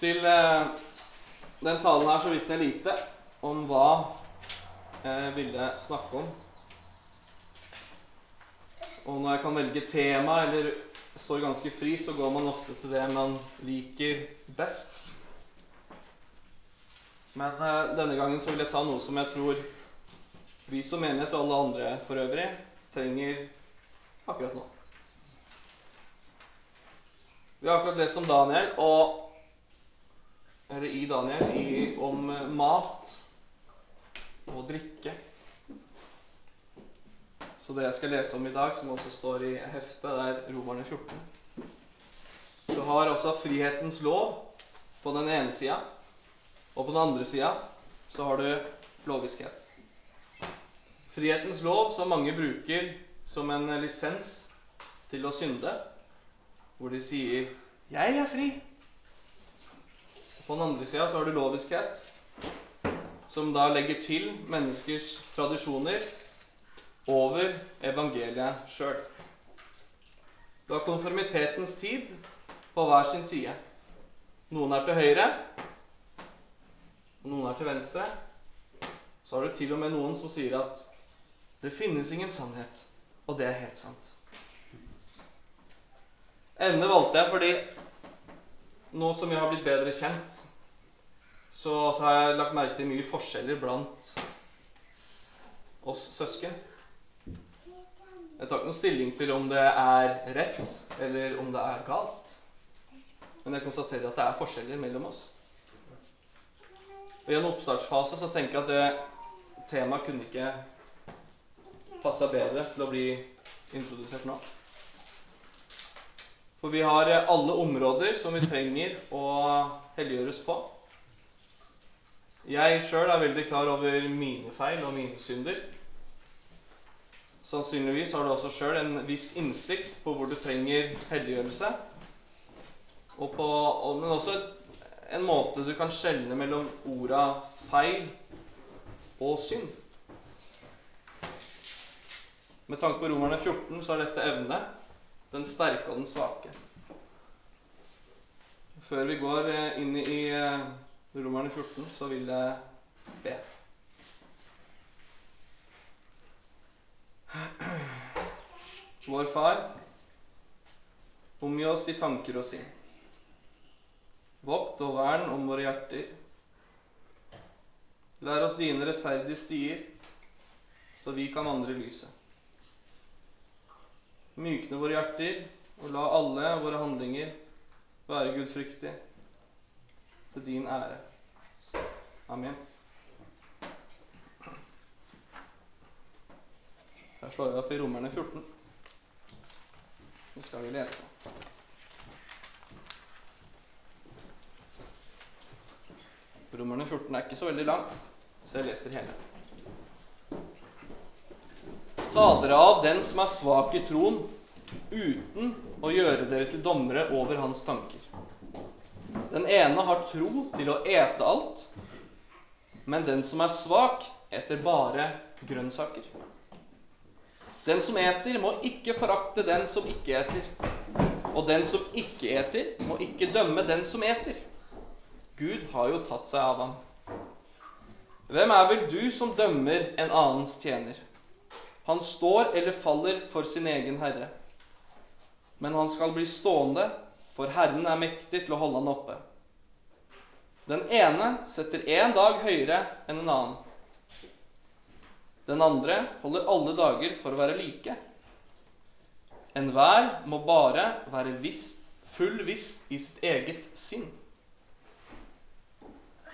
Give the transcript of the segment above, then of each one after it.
Til eh, den talen her så visste jeg lite om hva jeg ville snakke om. Og når jeg kan velge tema eller står ganske fri, så går man ofte til det man liker best. Men eh, denne gangen så vil jeg ta noe som jeg tror vi som menighet og alle andre for øvrig trenger akkurat nå. Vi har akkurat lest om Daniel, og, eller i Daniel, i, om mat og drikke. Så det jeg skal lese om i dag, som også står i heftet, det er Romerne 14. Du har også frihetens lov på den ene sida, og på den andre sida så har du loviskhet. Frihetens lov, som mange bruker som en lisens til å synde, hvor de sier 'Jeg er fri'. På den andre sida så har du loviskhet, som da legger til menneskers tradisjoner over evangeliet sjøl. Du har konformitetens tid på hver sin side. Noen er til høyre, og noen er til venstre. Så har du til og med noen som sier at det finnes ingen sannhet, og det er helt sant. Emnet valgte jeg fordi nå som vi har blitt bedre kjent, så, så har jeg lagt merke til mye forskjeller blant oss søsken. Jeg tar ikke noen stilling til om det er rett eller om det er galt. Men jeg konstaterer at det er forskjeller mellom oss. Og I en oppstartsfase så tenker jeg at det temaet kunne ikke passa bedre til å bli introdusert nå. For vi har alle områder som vi trenger å helliggjøres på. Jeg sjøl er veldig klar over mine feil og mine synder. Sannsynligvis har du også sjøl en viss innsikt på hvor du trenger helliggjørelse. Og på, men også en måte du kan skjelne mellom orda feil og synd. Med tanke på Romerne 14 så er dette evne den sterke og den svake. Før vi går eh, inn i eh, Romerne 14, så vil jeg be. Vår Far, omgi oss i tanker og sinn. Vokt og vern om våre hjerter. Lær oss dine rettferdige stier, så vi kan vandre i lyset. Mykne våre hjerter, og la alle våre handlinger være gudfryktige til din ære. Amen. Her slår vi opp i Romerne 14. Nå skal vi lese. Romerne 14 er ikke så veldig lang, så jeg leser hele. Ta dere av den som er svak i troen, uten å gjøre dere til dommere over hans tanker. Den ene har tro til å ete alt, men den som er svak, eter bare grønnsaker. Den som eter, må ikke forakte den som ikke eter. Og den som ikke eter, må ikke dømme den som eter. Gud har jo tatt seg av ham. Hvem er vel du som dømmer en annens tjener? Han står eller faller for sin egen herre. Men han skal bli stående, for Herren er mektig til å holde han oppe. Den ene setter én dag høyere enn en annen. Den andre holder alle dager for å være like. Enhver må bare være viss, full visst i sitt eget sinn.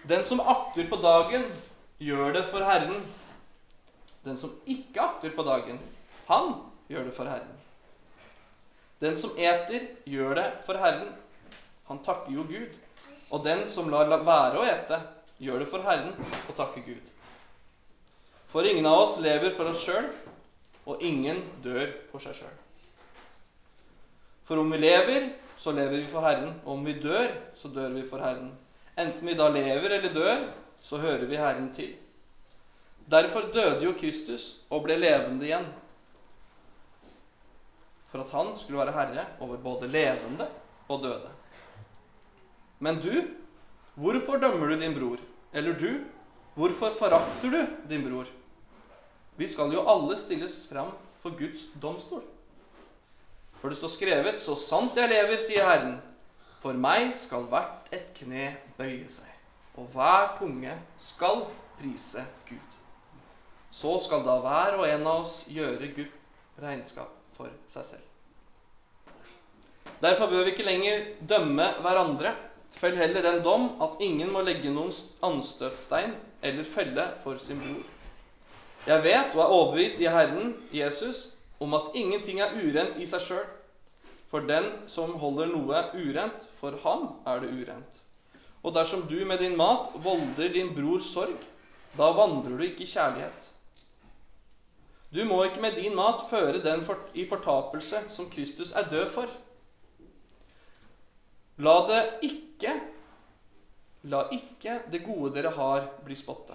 Den som akter på dagen, gjør det for Herren den som ikke akter på dagen, han gjør det for Herren. Den som eter, gjør det for Herren. Han takker jo Gud. Og den som lar være å ete, gjør det for Herren og takker Gud. For ingen av oss lever for oss sjøl, og ingen dør for seg sjøl. For om vi lever, så lever vi for Herren, og om vi dør, så dør vi for Herren. Enten vi da lever eller dør, så hører vi Herren til. Derfor døde jo Kristus og ble levende igjen. For at han skulle være herre over både levende og døde. Men du Hvorfor dømmer du din bror? Eller du, hvorfor forakter du din bror? Vi skal jo alle stilles fram for Guds domstol. For det står skrevet, så sant jeg lever, sier Herren, for meg skal hvert et kne bøye seg, og hver tunge skal prise Gud. Så skal da hver og en av oss gjøre Gud regnskap for seg selv. Derfor bør vi ikke lenger dømme hverandre. Fell heller den dom at ingen må legge noen anstøtstein eller felle for sin bror. Jeg vet og er overbevist i Herren Jesus om at ingenting er urent i seg sjøl. For den som holder noe urent, for ham er det urent. Og dersom du med din mat volder din bror sorg, da vandrer du ikke i kjærlighet. Du må ikke med din mat føre den i fortapelse som Kristus er død for. La det ikke La ikke det gode dere har, bli spotta.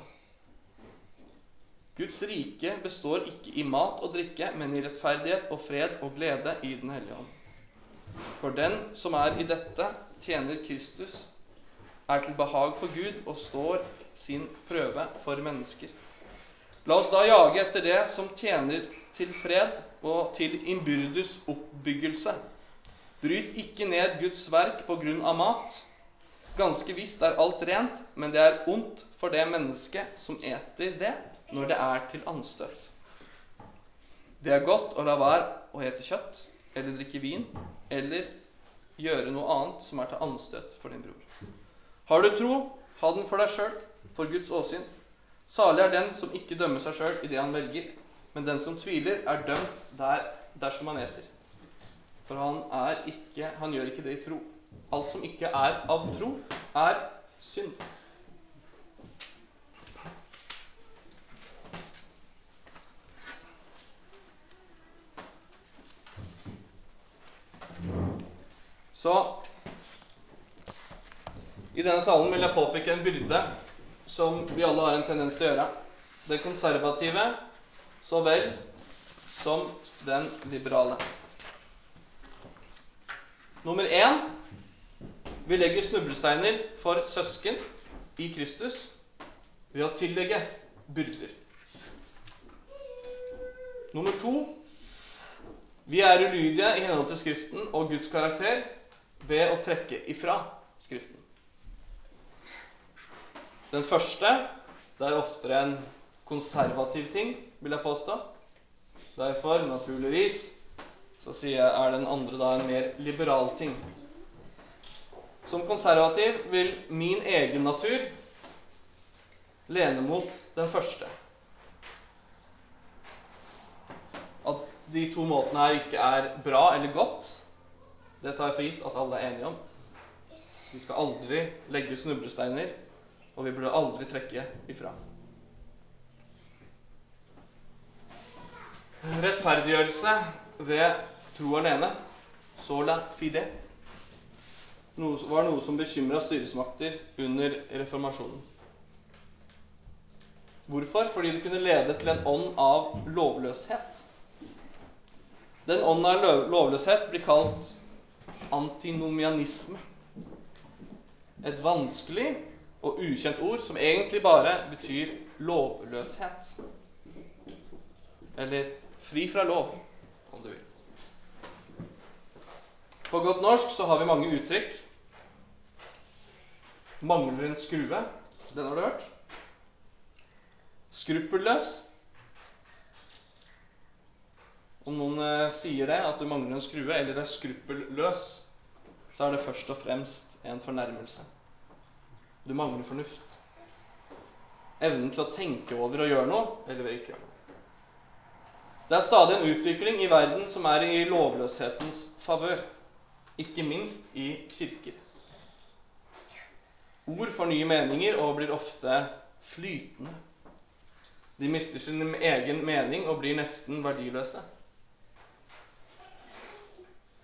Guds rike består ikke i mat og drikke, men i rettferdighet og fred og glede i Den hellige ånd. For den som er i dette, tjener Kristus, er til behag for Gud og står sin prøve for mennesker. La oss da jage etter det som tjener til fred og til innbyrdes oppbyggelse. Bryt ikke ned Guds verk på grunn av mat. Ganske visst er alt rent, men det er ondt for det mennesket som eter det, når det er til anstøt. Det er godt å la være å ete kjøtt eller drikke vin eller gjøre noe annet som er til anstøt for din bror. Har du tro, ha den for deg sjøl, for Guds åsyn. Salig er den som ikke dømmer seg sjøl i det han velger, men den som tviler, er dømt der dersom han eter. For han, ikke, han gjør ikke det i tro. Alt som ikke er av tro, er synd. Så i denne talen vil jeg påpeke en byrde som vi alle har en tendens til å gjøre. Den konservative så vel som den liberale. Nummer én vi legger snublesteiner for søsken i Kristus ved å tillegge byrder. Nummer to vi er ulydige i henhold til Skriften og Guds karakter ved å trekke ifra Skriften. Den første det er oftere en konservativ ting, vil jeg påstå. Derfor, naturligvis, så sier jeg, er den andre da en mer liberal ting. Som konservativ vil min egen natur lene mot den første. At de to måtene her ikke er bra eller godt, det tar jeg for gitt at alle er enige om. Vi skal aldri legge snublesteiner, og vi burde aldri trekke ifra. Rettferdiggjørelse ved tro alene, sola fide, var noe som bekymra styresmakter under reformasjonen. Hvorfor? Fordi det kunne lede til en ånd av lovløshet. Den ånden av lovløshet blir kalt antinomianisme. Et vanskelig og ukjent ord som egentlig bare betyr lovløshet. Eller fri fra lov om du vil. På godt norsk så har vi mange uttrykk. Mangler en skrue. Den har du hørt. Skruppelløs. Om noen eh, sier det, at du mangler en skrue, eller er skruppelløs, så er det først og fremst en fornærmelse. Du mangler fornuft. Evnen til å tenke over og gjøre noe, eller ikke gjøre noe. Det er stadig en utvikling i verden som er i lovløshetens favør, ikke minst i kirker. Ord får nye meninger og blir ofte flytende. De mister sin egen mening og blir nesten verdiløse.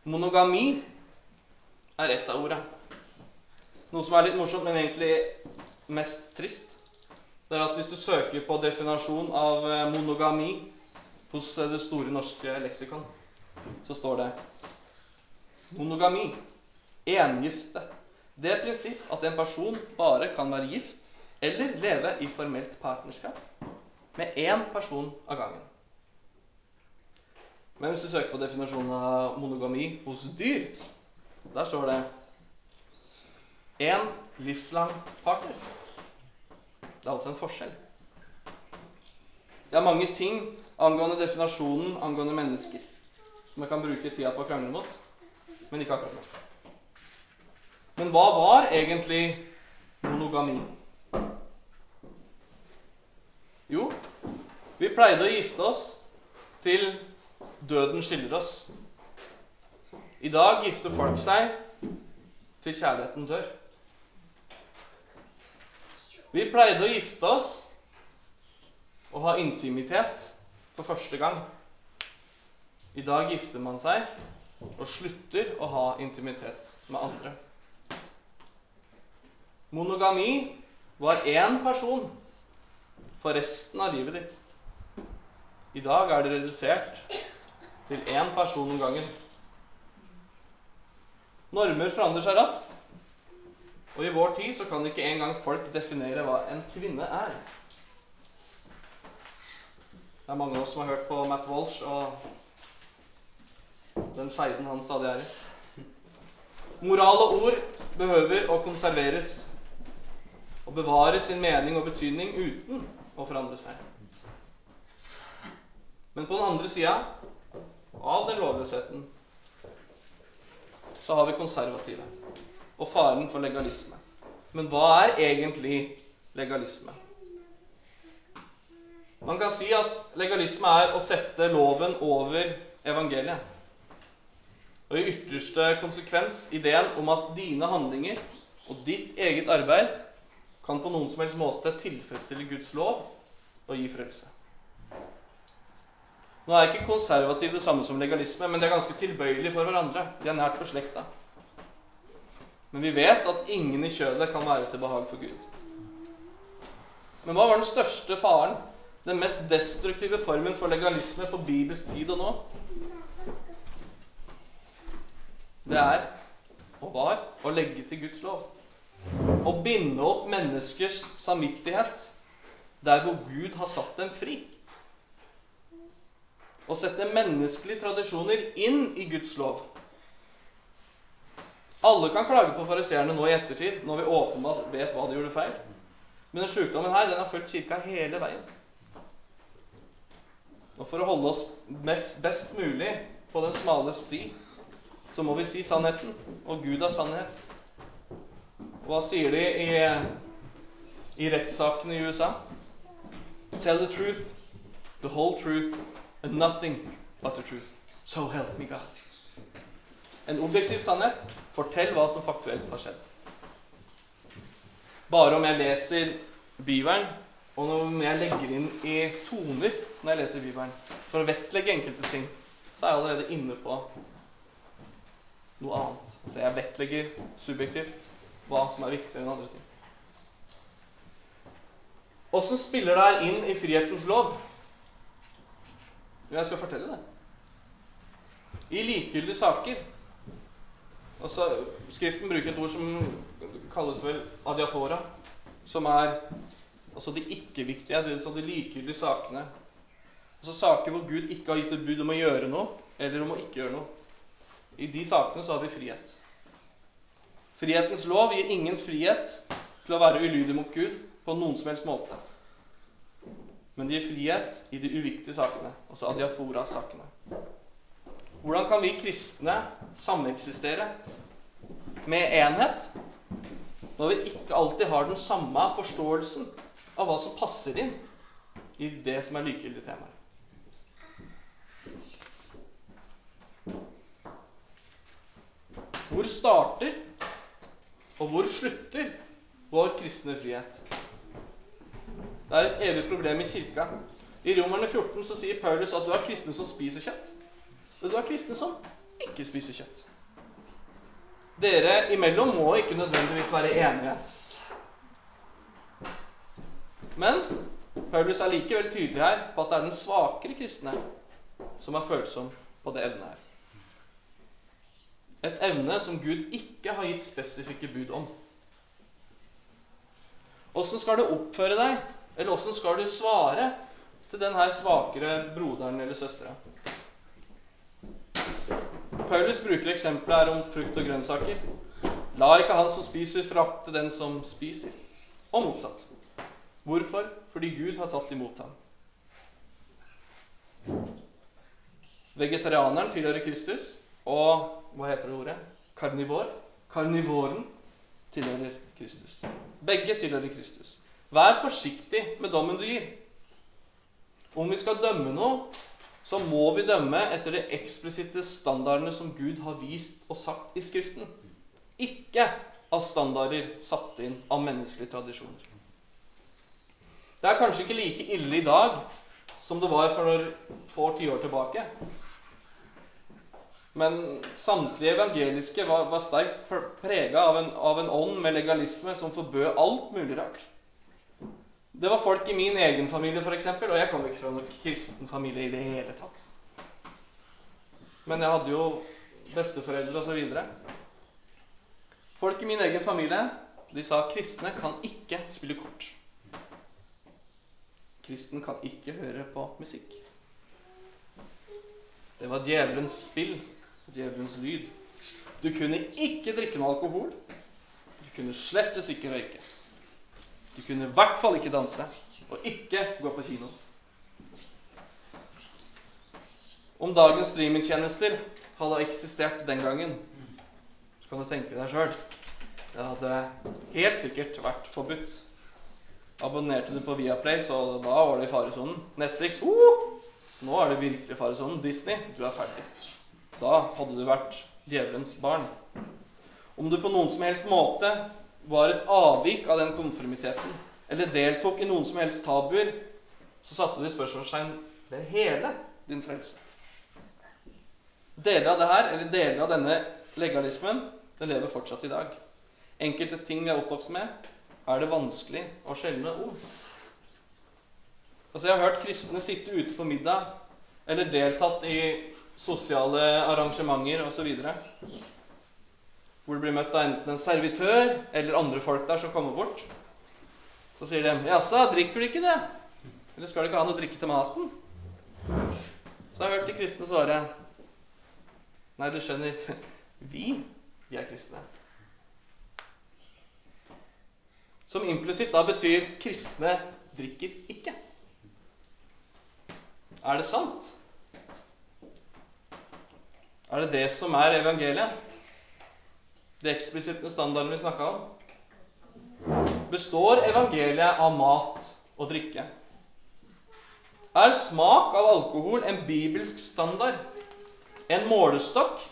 Monogami er ett av ordene. Noe som er litt morsomt, men egentlig mest trist, det er at hvis du søker på definasjon av eh, monogami hos Det store norske leksikon så står det monogami, engifte, det prinsipp at en person bare kan være gift eller leve i formelt partnerskap med én person av gangen. Men hvis du søker på definasjonen av monogami hos dyr, der står det én livslang partner. Det er altså en forskjell. Det er mange ting angående definasjonen angående mennesker som jeg kan bruke tida på å krangle mot, men ikke akkurat nå. Men hva var egentlig monogami? Jo, vi pleide å gifte oss til døden skiller oss. I dag gifter folk seg til kjærligheten dør. Vi pleide å gifte oss og ha intimitet for første gang. I dag gifter man seg og slutter å ha intimitet med andre. Monogami var én person for resten av livet ditt. I dag er det redusert til én person om gangen. Normer forandrer seg raskt, og i vår tid så kan ikke engang folk definere hva en kvinne er. Det er mange av oss som har hørt på Matt Walsh og den feiden han stadig er i. Moral og ord behøver å konserveres og bevare sin mening og betydning uten å forandre seg. Men på den andre sida av den lovløsheten så har vi konservative og faren for legalisme. Men hva er egentlig legalisme? Man kan si at legalisme er å sette loven over evangeliet. Og i ytterste konsekvens ideen om at dine handlinger og ditt eget arbeid kan på noen som helst måte tilfredsstille Guds lov og gi frelse. Nå er ikke konservativ det samme som legalisme, men de er ganske tilbøyelige for hverandre. De er nært beslekta. Men vi vet at ingen i kjødet kan være til behag for Gud. Men hva var den største faren, den mest destruktive formen for legalisme på Bibels tid og nå? Det er og var å legge til Guds lov. Å binde opp menneskers samvittighet der hvor Gud har satt dem fri. Å sette menneskelige tradisjoner inn i Guds lov. Alle kan klage på fariseerne nå i ettertid, når vi åpenbart vet hva de gjorde feil. Men den sykdommen her, den har fulgt kirka hele veien. Og for å holde oss mest, best mulig på den smale sti, så må vi si sannheten. Og Gud er sannhet. Hva sier de i, i rettssakene i USA? Tell the truth, the whole truth, and nothing but the truth. So help me God. En objektiv sannhet. Fortell hva som faktuelt har skjedd. Bare om jeg leser Bibelen, og om jeg legger inn i toner når jeg leser Bibelen, for å vektlegge enkelte ting, så er jeg allerede inne på noe annet. Så jeg vektlegger subjektivt hva som er viktigere enn andre ting. Åssen spiller det her inn i frihetens lov? Jo, Jeg skal fortelle det. I likegyldige saker altså, Skriften bruker et ord som kalles vel adiafora, som er altså de ikke-viktige, altså de likegyldige sakene. Altså saker hvor Gud ikke har gitt et bud om å gjøre noe, eller om å ikke gjøre noe. I de sakene så har vi frihet. Frihetens lov gir ingen frihet til å være ulydig mot Gud på noen som helst måte. Men det gir frihet i de uviktige sakene, altså adiafora-sakene. Hvordan kan vi kristne sameksistere med enhet når vi ikke alltid har den samme forståelsen av hva som passer inn i det som er likegyldige temaer? Hvor starter og hvor slutter vår kristne frihet? Det er et evig problem i kirka. I Romerne 14 så sier Paulus at du har kristne som spiser kjøtt. Og du har kristne som ikke spiser kjøtt. Dere imellom må ikke nødvendigvis være enige. Men Paulus er likevel tydelig her på at det er den svakere kristne som er følsom på det evnet her. et evne som Gud ikke har gitt spesifikke bud om. Åssen skal du oppføre deg, eller åssen skal du svare til den her svakere broderen eller søstera? Paulus bruker eksempelet her om frukt og grønnsaker. La ikke han som spiser, frakte den som spiser, og motsatt. Hvorfor? Fordi Gud har tatt imot ham. Vegetarianeren tilhører Kristus, og hva heter det ordet? Karnivor. Karnivoren tilhører Kristus. Begge tilhører Kristus. Vær forsiktig med dommen du gir. Om vi skal dømme noe, så må vi dømme etter de eksplisitte standardene som Gud har vist og sagt i Skriften. Ikke av standarder satt inn av menneskelige tradisjoner. Det er kanskje ikke like ille i dag som det var for få tiår tilbake. Men samtlige evangeliske var, var sterkt prega av, av, en ånd med legalisme som forbød alt mulig rart. Det var folk i min egen familie, f.eks., og jeg kom ikke fra noen kristen familie i det hele tatt. Men jeg hadde jo besteforeldre osv. Folk i min egen familie de sa kristne kan ikke spille kort. Kristen kan ikke høre på musikk. Det var djevelens spill djevelens lyd. Du kunne ikke drikke noe alkohol. Du kunne slettes ikke røyke. Du kunne i hvert fall ikke danse, og ikke gå på kino. Om dagens streamingtjenester hadde eksistert den gangen, så kan du tenke deg sjøl Det hadde helt sikkert vært forbudt. Abonnerte du på Viaplay, så da var du i faresonen. Netflix uh, Nå er det virkelig faresonen. Disney, du er ferdig. Da hadde du vært djevelens barn. Om du på noen som helst måte var et avvik av den konformiteten, eller deltok i noen som helst tabuer, så satte de spørsmålstegn ved hele din frelse. Deler av det her, eller deler av denne legalismen, den lever fortsatt i dag. Enkelte ting vi er oppvokst med, er det vanskelig å skjelne ord. Altså, jeg har hørt kristne sitte ute på middag eller deltatt i sosiale arrangementer osv. Hvor du blir møtt av enten en servitør eller andre folk der som kommer bort. Så sier de 'Jaså, drikker du ikke det?' Eller 'Skal du ikke ha noe å drikke til maten?' Så har jeg hørt de kristne svare 'Nei, du skjønner, vi, vi er kristne'. Som implisitt da betyr 'kristne drikker ikke'. Er det sant? Er det det som er evangeliet? De eksplisitte standardene vi snakka om? Består evangeliet av mat og drikke? Er smak av alkohol en bibelsk standard? En målestokk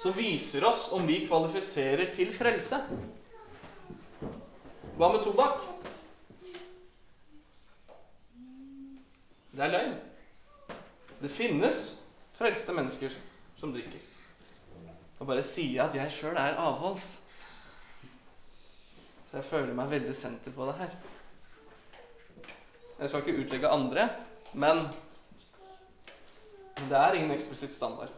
som viser oss om vi kvalifiserer til frelse? Hva med tobakk? Det er løgn. Det finnes frelste mennesker som drikker. Og bare sier at jeg sjøl er avholds. Så jeg føler meg veldig senter på det her. Jeg skal ikke utlegge andre, men det er ingen eksplisitt standard.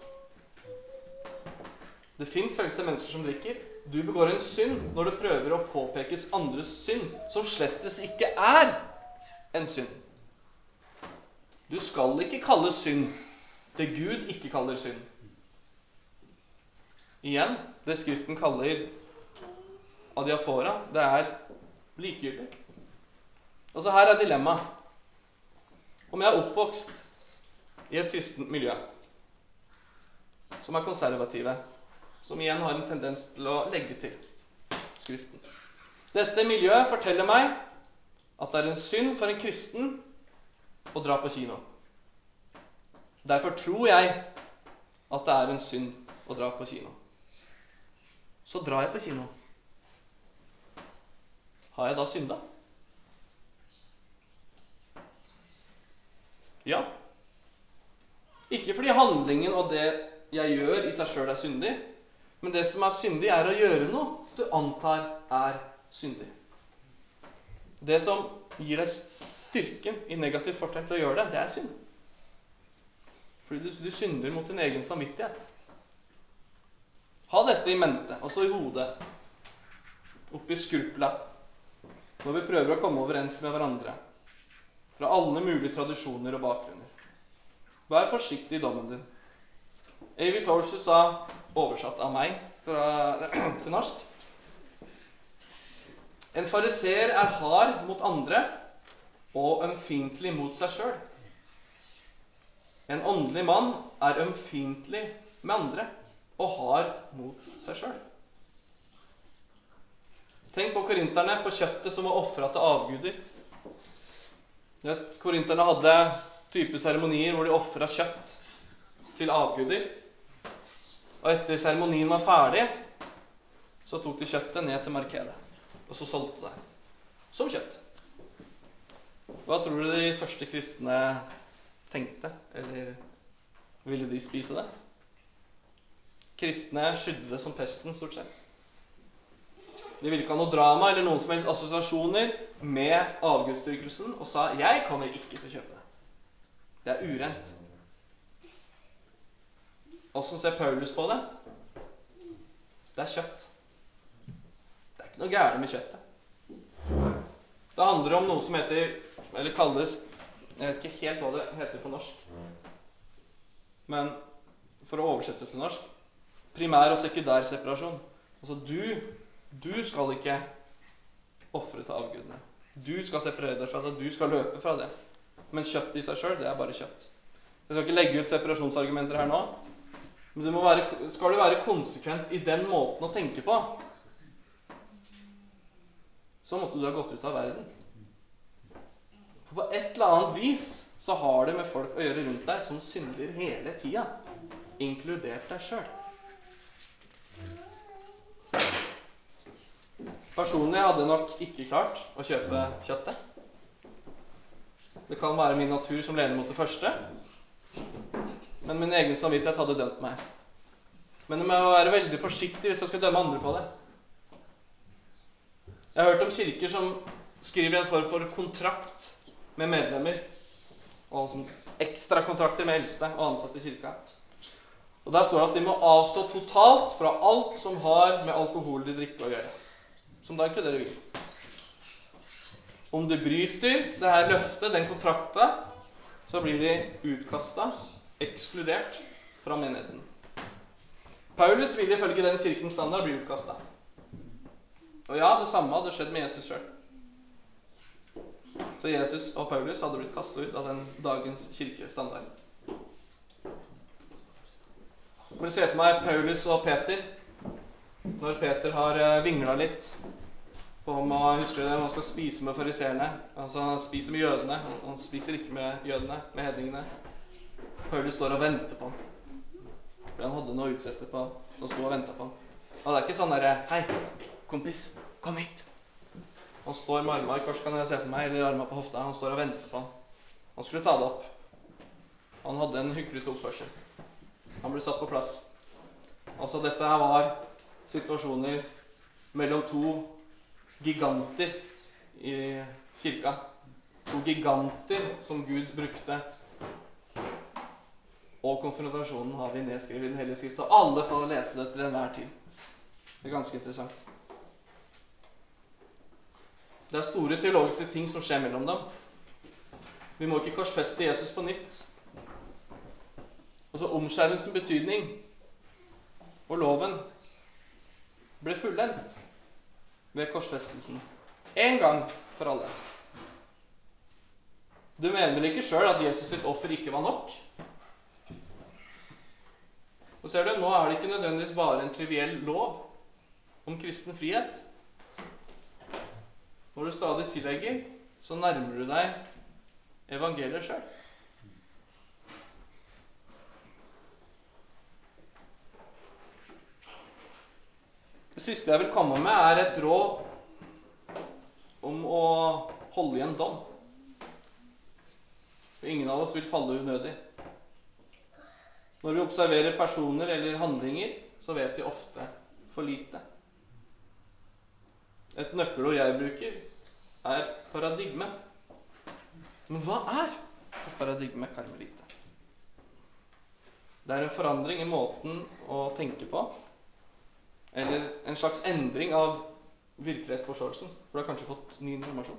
Det fins frelste mennesker som drikker. Du begår en synd når det prøver å påpekes andres synd, som slettes ikke er en synd. Du skal ikke kalle synd det Gud ikke kaller synd. Igjen, det Skriften kaller adiafora, det er likegyldig. Altså Her er dilemmaet. Om jeg er oppvokst i et kristent miljø som er konservative, som igjen har en tendens til å legge til Skriften Dette miljøet forteller meg at det er en synd for en kristen å dra på kino. Derfor tror jeg at det er en synd å dra på kino så drar jeg på kino. Har jeg da synda? Ja. Ikke fordi handlingen og det jeg gjør, i seg sjøl er syndig. Men det som er syndig, er å gjøre noe du antar er syndig. Det som gir deg styrken i negativt fortegn til å gjøre det, det er synd. Fordi du, du synder mot din egen samvittighet. Ha dette i mente, altså i hodet, oppi skrupla, når vi prøver å komme overens med hverandre fra alle mulige tradisjoner og bakgrunner. Vær forsiktig i dommen din. Avi Torshey sa, oversatt av meg fra, til norsk En fariseer er hard mot andre og ømfintlig mot seg sjøl. En åndelig mann er ømfintlig med andre og hard mot seg sjøl. Tenk på korinterne på kjøttet som var ofra til avguder. Korinterne hadde type seremonier hvor de ofra kjøtt til avguder. Og etter seremonien var ferdig, så tok de kjøttet ned til markedet. Og så solgte det som kjøtt. Hva tror du de første kristne tenkte? Eller ville de spise det? Kristne skydde det som pesten, stort sett. De ville ikke ha noe drama eller noen som helst assosiasjoner med avgudsdyrkelsen og sa 'Jeg kommer ikke til å kjøpe det'. Det er urent. Åssen ser Paulus på det? Det er kjøtt. Det er ikke noe gærent med kjøttet. Det handler om noe som heter, eller kalles Jeg vet ikke helt hva det heter på norsk. Men for å oversette det til norsk primær- og sekundærseparasjon. Altså du, du skal ikke ofre til avgudene. Du skal separere deg fra det. Du skal løpe fra det. Men kjøtt i seg sjøl, det er bare kjøtt. Jeg skal ikke legge ut separasjonsargumenter her nå. Men du være, skal du være konsekvent i den måten å tenke på, så måtte du ha gått ut av verden. For på et eller annet vis så har det med folk å gjøre rundt deg som synder hele tida, inkludert deg sjøl. Personlig hadde jeg nok ikke klart å kjøpe kjøttet. Det kan være min natur som lener mot det første, men min egen samvittighet hadde dømt meg. Men jeg må være veldig forsiktig hvis jeg skal dømme andre på det. Jeg har hørt om kirker som skriver en form for kontrakt med medlemmer, og som ekstrakontrakter med eldste og ansatte i kirka. Og Der står det at de må avstå totalt fra alt som har med alkoholdig drikke å gjøre som da inkluderer vin. Om de bryter det her løftet, den kontrakta, så blir de utkasta, ekskludert fra menigheten. Paulus vil ifølge den kirkens standard bli utkasta. Og ja, det samme hadde skjedd med Jesus sjøl. Så Jesus og Paulus hadde blitt kasta ut av den dagens kirkestandard. Du ser for meg Paulus og Peter når Peter har eh, vingla litt på om han husker det, han skal spise med fariseerne. Altså, han spiser med jødene. Han spiser ikke med jødene, med hedningene. Paulus står og venter på ham. Han hadde noe å utsette på Han sto og venta på ham. Og det er ikke sånn derre Hei, kompis, kom hit. Han står med armene kors, kan jeg se for meg, eller armene på hofta. Han står og venter på ham. Han skulle ta det opp. Han hadde en hyklete oppførsel. Han ble satt på plass. Altså, dette her var situasjoner mellom to giganter i kirka. To giganter som Gud brukte. Og konfrontasjonen har vi nedskrevet i Den hellige skrift, så alle får lese det til enhver tid. Det er ganske interessant. Det er store teologiske ting som skjer mellom dem. Vi må ikke korsfeste Jesus på nytt. Altså Omskjærelsens betydning og loven ble fullendt ved korsfestelsen. En gang for alle. Du mener vel ikke sjøl at Jesus sitt offer ikke var nok? Og ser du, Nå er det ikke nødvendigvis bare en triviell lov om kristen frihet. Når du stadig tillegger, så nærmer du deg evangeliet sjøl. Siste jeg vil komme med, er et råd om å holde igjen dom. For ingen av oss vil falle unødig. Når vi observerer personer eller handlinger, så vet vi ofte for lite. Et nøkkelord jeg bruker, er paradigme. Men hva er et paradigme, karmelite? Det er en forandring i måten å tenke på Eller en slags endring av virkelighetsforståelsen. For du har kanskje fått ny informasjon.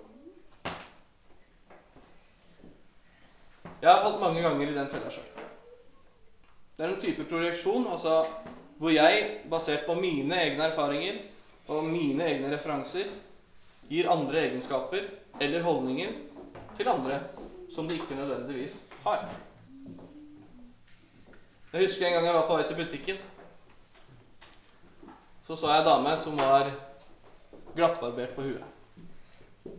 Jeg har falt mange ganger i den fella sjøl. Det er en type projeksjon altså hvor jeg, basert på mine egne erfaringer og mine egne referanser, gir andre egenskaper eller holdninger til andre som de ikke nødvendigvis har. Jeg husker en gang jeg var på vei til butikken. Så så jeg ei dame som var glattbarbert på huet.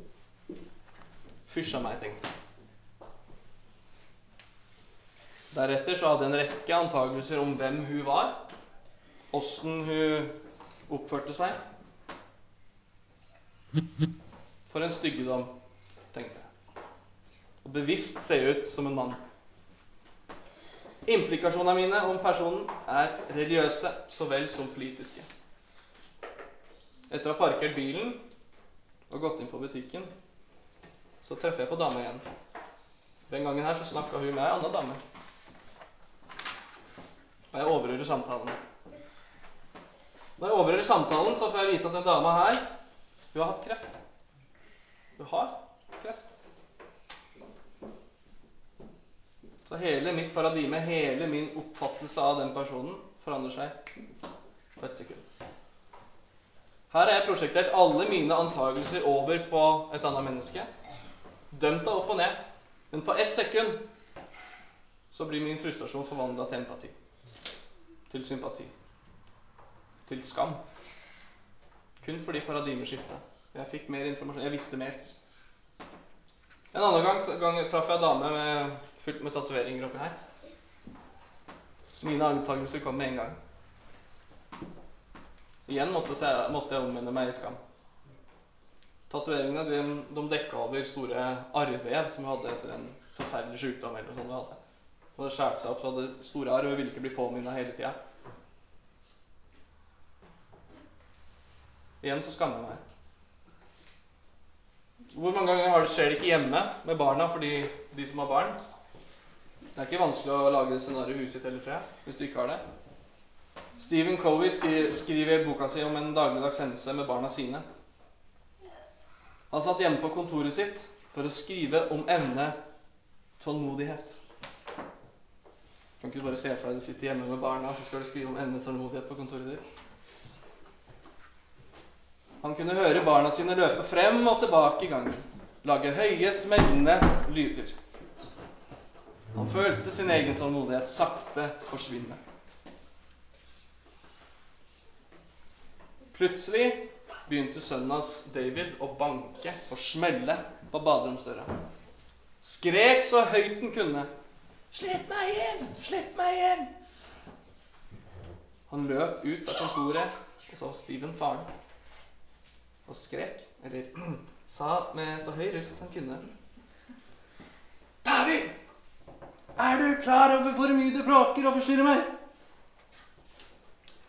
Fysja meg, tenkte jeg. Deretter så hadde jeg en rekke antakelser om hvem hun var, åssen hun oppførte seg. For en styggedom, tenkte jeg. Og bevisst se ut som en mann. Implikasjonene mine om personen er religiøse så vel som politiske. Etter å ha parkert bilen og gått inn på butikken, så treffer jeg på dama igjen. Den gangen her så snakka hun med ei anna dame. Og jeg overhører samtalen. Når jeg overhører samtalen, så får jeg vite at den dama her hun har hatt kreft. Hun har kreft. Så hele mitt paradigme, hele min oppfattelse av den personen, forandrer seg på et sekund. Her har jeg prosjektert alle mine antakelser over på et annet menneske. Dømt deg opp og ned. Men på ett sekund så blir min frustrasjon forvandla til empati til sympati. Til skam. Kun fordi paradigmeskiftet. Jeg fikk mer informasjon. Jeg visste mer. En annen gang, gang traff jeg ei dame med, fullt med tatoveringer oppi her. Mine antakelser kom med en gang. Igjen måtte jeg, måtte jeg omvende meg i skam. Tatoveringene de, de dekka over store arrvev som vi hadde etter en forferdelig sykdom. eller sånt. Hun hadde skåret seg opp, så hadde store arr og ville ikke bli påminna hele tida. Igjen så skammer jeg meg. Hvor mange ganger det skjer det ikke hjemme med barna fordi de som har barn? Det er ikke vanskelig å lage scenario i huset heller, tror jeg, hvis du ikke har det. Stephen Covey skriver i boka si om en dagligdags hendelse med barna sine. Han satt hjemme på kontoret sitt for å skrive om emnet tålmodighet. Kan ikke du bare se for deg du sitter hjemme med barna, så skal du skrive om emnet tålmodighet på kontoret ditt? Han kunne høre barna sine løpe frem og tilbake i gangen, lage høye, smellende lyder. Han følte sin egen tålmodighet sakte forsvinne. Plutselig begynte sønnen hans David å banke og smelle på baderomsdøra. Skrek så høyt han kunne 'Slipp meg inn! Slipp meg inn!' Han løp ut av kontoret, og så Steven faren og skrek, eller sa med så høy røst han kunne. 'David! Er du klar over hvor mye du bråker og forstyrrer meg?'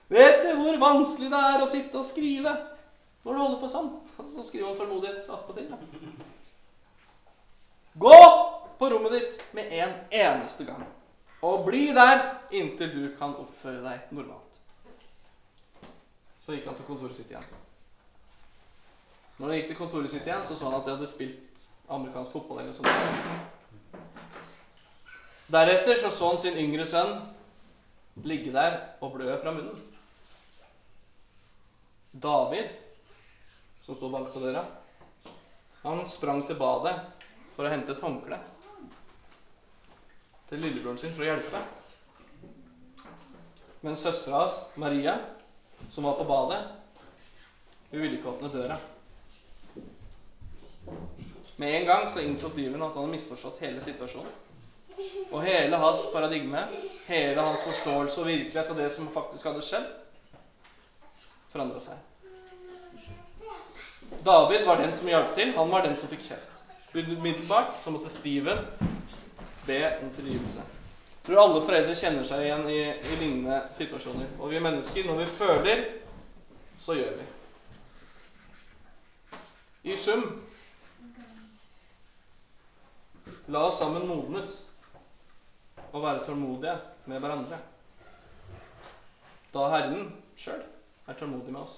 'Vet du hvor vanskelig det er å sitte og skrive når du holder på sånn?' Så skriver han tålmodighet attpåtil. Gå på rommet ditt med en eneste gang. Og bli der inntil du kan oppføre deg normalt. Så gikk han til kontoret sitt igjen. Når han gikk til kontoret sitt igjen, så så han at de hadde spilt amerikansk fotball. eller sånt. Deretter så, så han sin yngre sønn ligge der og blø fra munnen. David, som sto bak på døra, han sprang til badet for å hente et håndkle til lillebroren sin for å hjelpe. Men søstera hans, Maria, som var på badet, hun ville ikke åpne døra. Med en gang så innså Steven at han hadde misforstått hele situasjonen. Og hele hans paradigme, hele hans forståelse og virkelighet av det som faktisk hadde skjedd, forandra seg. David var den som hjalp til. Han var den som fikk kjeft. Umiddelbart så måtte Steven be om tilgivelse. Jeg tror alle foreldre kjenner seg igjen i, i lignende situasjoner. Og vi mennesker, når vi føler, så gjør vi. I sum La oss sammen modnes og være tålmodige med hverandre. Da Herren sjøl er tålmodig med oss.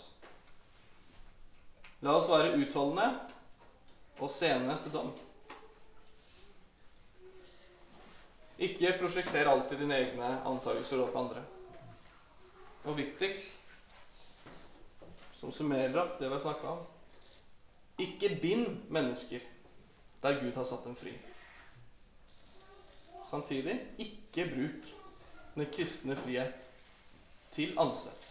La oss være utholdende og sene til dom. Ikke prosjekter alltid dine egne antakelser over på andre. Og viktigst, som summerer opp det vi har snakka om ikke bind mennesker der Gud har satt dem fri. Samtidig ikke bruk den kristne frihet til ansvett.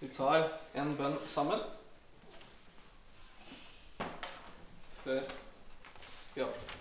Vi tar en bønn sammen før vi avslutter.